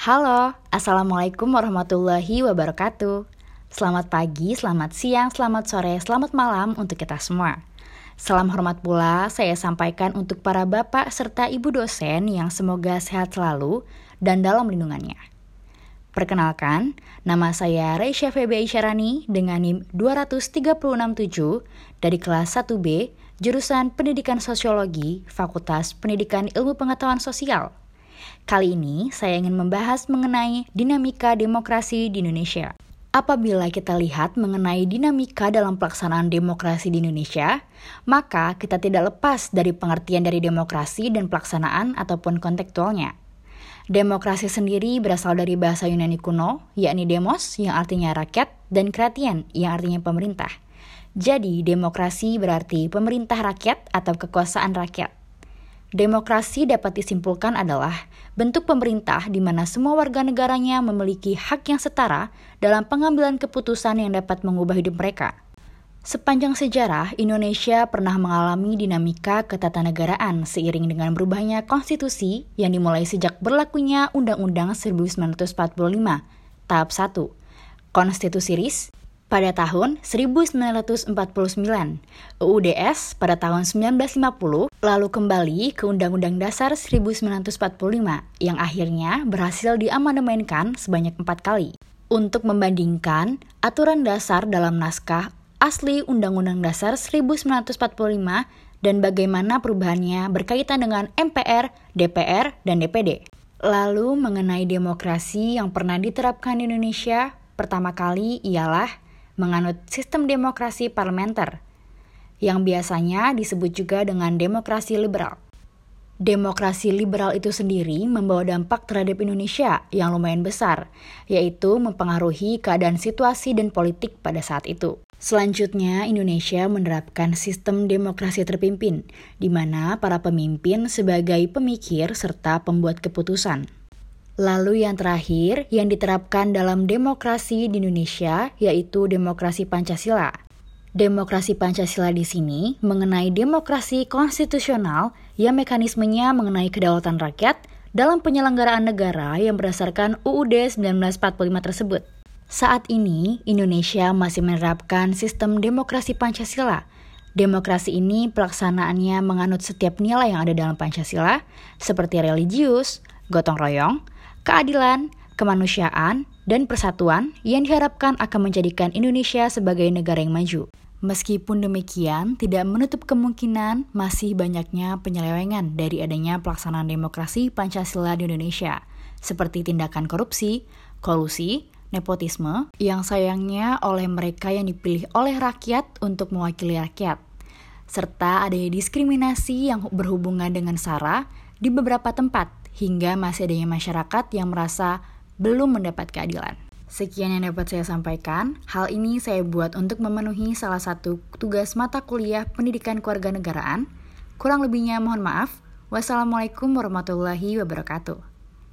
Halo, Assalamualaikum warahmatullahi wabarakatuh. Selamat pagi, selamat siang, selamat sore, selamat malam untuk kita semua. Salam hormat pula saya sampaikan untuk para bapak serta ibu dosen yang semoga sehat selalu dan dalam lindungannya. Perkenalkan, nama saya Reisha Febe Isyarani dengan NIM 2367 dari kelas 1B, jurusan Pendidikan Sosiologi, Fakultas Pendidikan Ilmu Pengetahuan Sosial Kali ini saya ingin membahas mengenai dinamika demokrasi di Indonesia. Apabila kita lihat mengenai dinamika dalam pelaksanaan demokrasi di Indonesia, maka kita tidak lepas dari pengertian dari demokrasi dan pelaksanaan ataupun kontekstualnya. Demokrasi sendiri berasal dari bahasa Yunani kuno, yakni demos yang artinya rakyat dan kratien yang artinya pemerintah. Jadi, demokrasi berarti pemerintah rakyat atau kekuasaan rakyat. Demokrasi dapat disimpulkan adalah bentuk pemerintah di mana semua warga negaranya memiliki hak yang setara dalam pengambilan keputusan yang dapat mengubah hidup mereka. Sepanjang sejarah, Indonesia pernah mengalami dinamika ketatanegaraan seiring dengan berubahnya konstitusi yang dimulai sejak berlakunya Undang-Undang 1945, tahap 1, Konstitusi RIS, pada tahun 1949, UUDS pada tahun 1950, lalu kembali ke Undang-Undang Dasar 1945 yang akhirnya berhasil diamandemenkan sebanyak empat kali. Untuk membandingkan aturan dasar dalam naskah asli Undang-Undang Dasar 1945 dan bagaimana perubahannya berkaitan dengan MPR, DPR, dan DPD. Lalu mengenai demokrasi yang pernah diterapkan di Indonesia, pertama kali ialah menganut sistem demokrasi parlementer, yang biasanya disebut juga dengan demokrasi liberal. Demokrasi liberal itu sendiri membawa dampak terhadap Indonesia yang lumayan besar, yaitu mempengaruhi keadaan situasi dan politik pada saat itu. Selanjutnya, Indonesia menerapkan sistem demokrasi terpimpin, di mana para pemimpin sebagai pemikir serta pembuat keputusan. Lalu yang terakhir yang diterapkan dalam demokrasi di Indonesia yaitu demokrasi Pancasila. Demokrasi Pancasila di sini mengenai demokrasi konstitusional yang mekanismenya mengenai kedaulatan rakyat dalam penyelenggaraan negara yang berdasarkan UUD 1945 tersebut. Saat ini, Indonesia masih menerapkan sistem demokrasi Pancasila. Demokrasi ini pelaksanaannya menganut setiap nilai yang ada dalam Pancasila, seperti religius, gotong royong, keadilan, kemanusiaan, dan persatuan yang diharapkan akan menjadikan Indonesia sebagai negara yang maju. Meskipun demikian, tidak menutup kemungkinan masih banyaknya penyelewengan dari adanya pelaksanaan demokrasi Pancasila di Indonesia, seperti tindakan korupsi, kolusi, nepotisme, yang sayangnya oleh mereka yang dipilih oleh rakyat untuk mewakili rakyat, serta adanya diskriminasi yang berhubungan dengan SARA di beberapa tempat, hingga masih adanya masyarakat yang merasa belum mendapat keadilan. Sekian yang dapat saya sampaikan. Hal ini saya buat untuk memenuhi salah satu tugas mata kuliah pendidikan keluarga negaraan. Kurang lebihnya mohon maaf. Wassalamualaikum warahmatullahi wabarakatuh.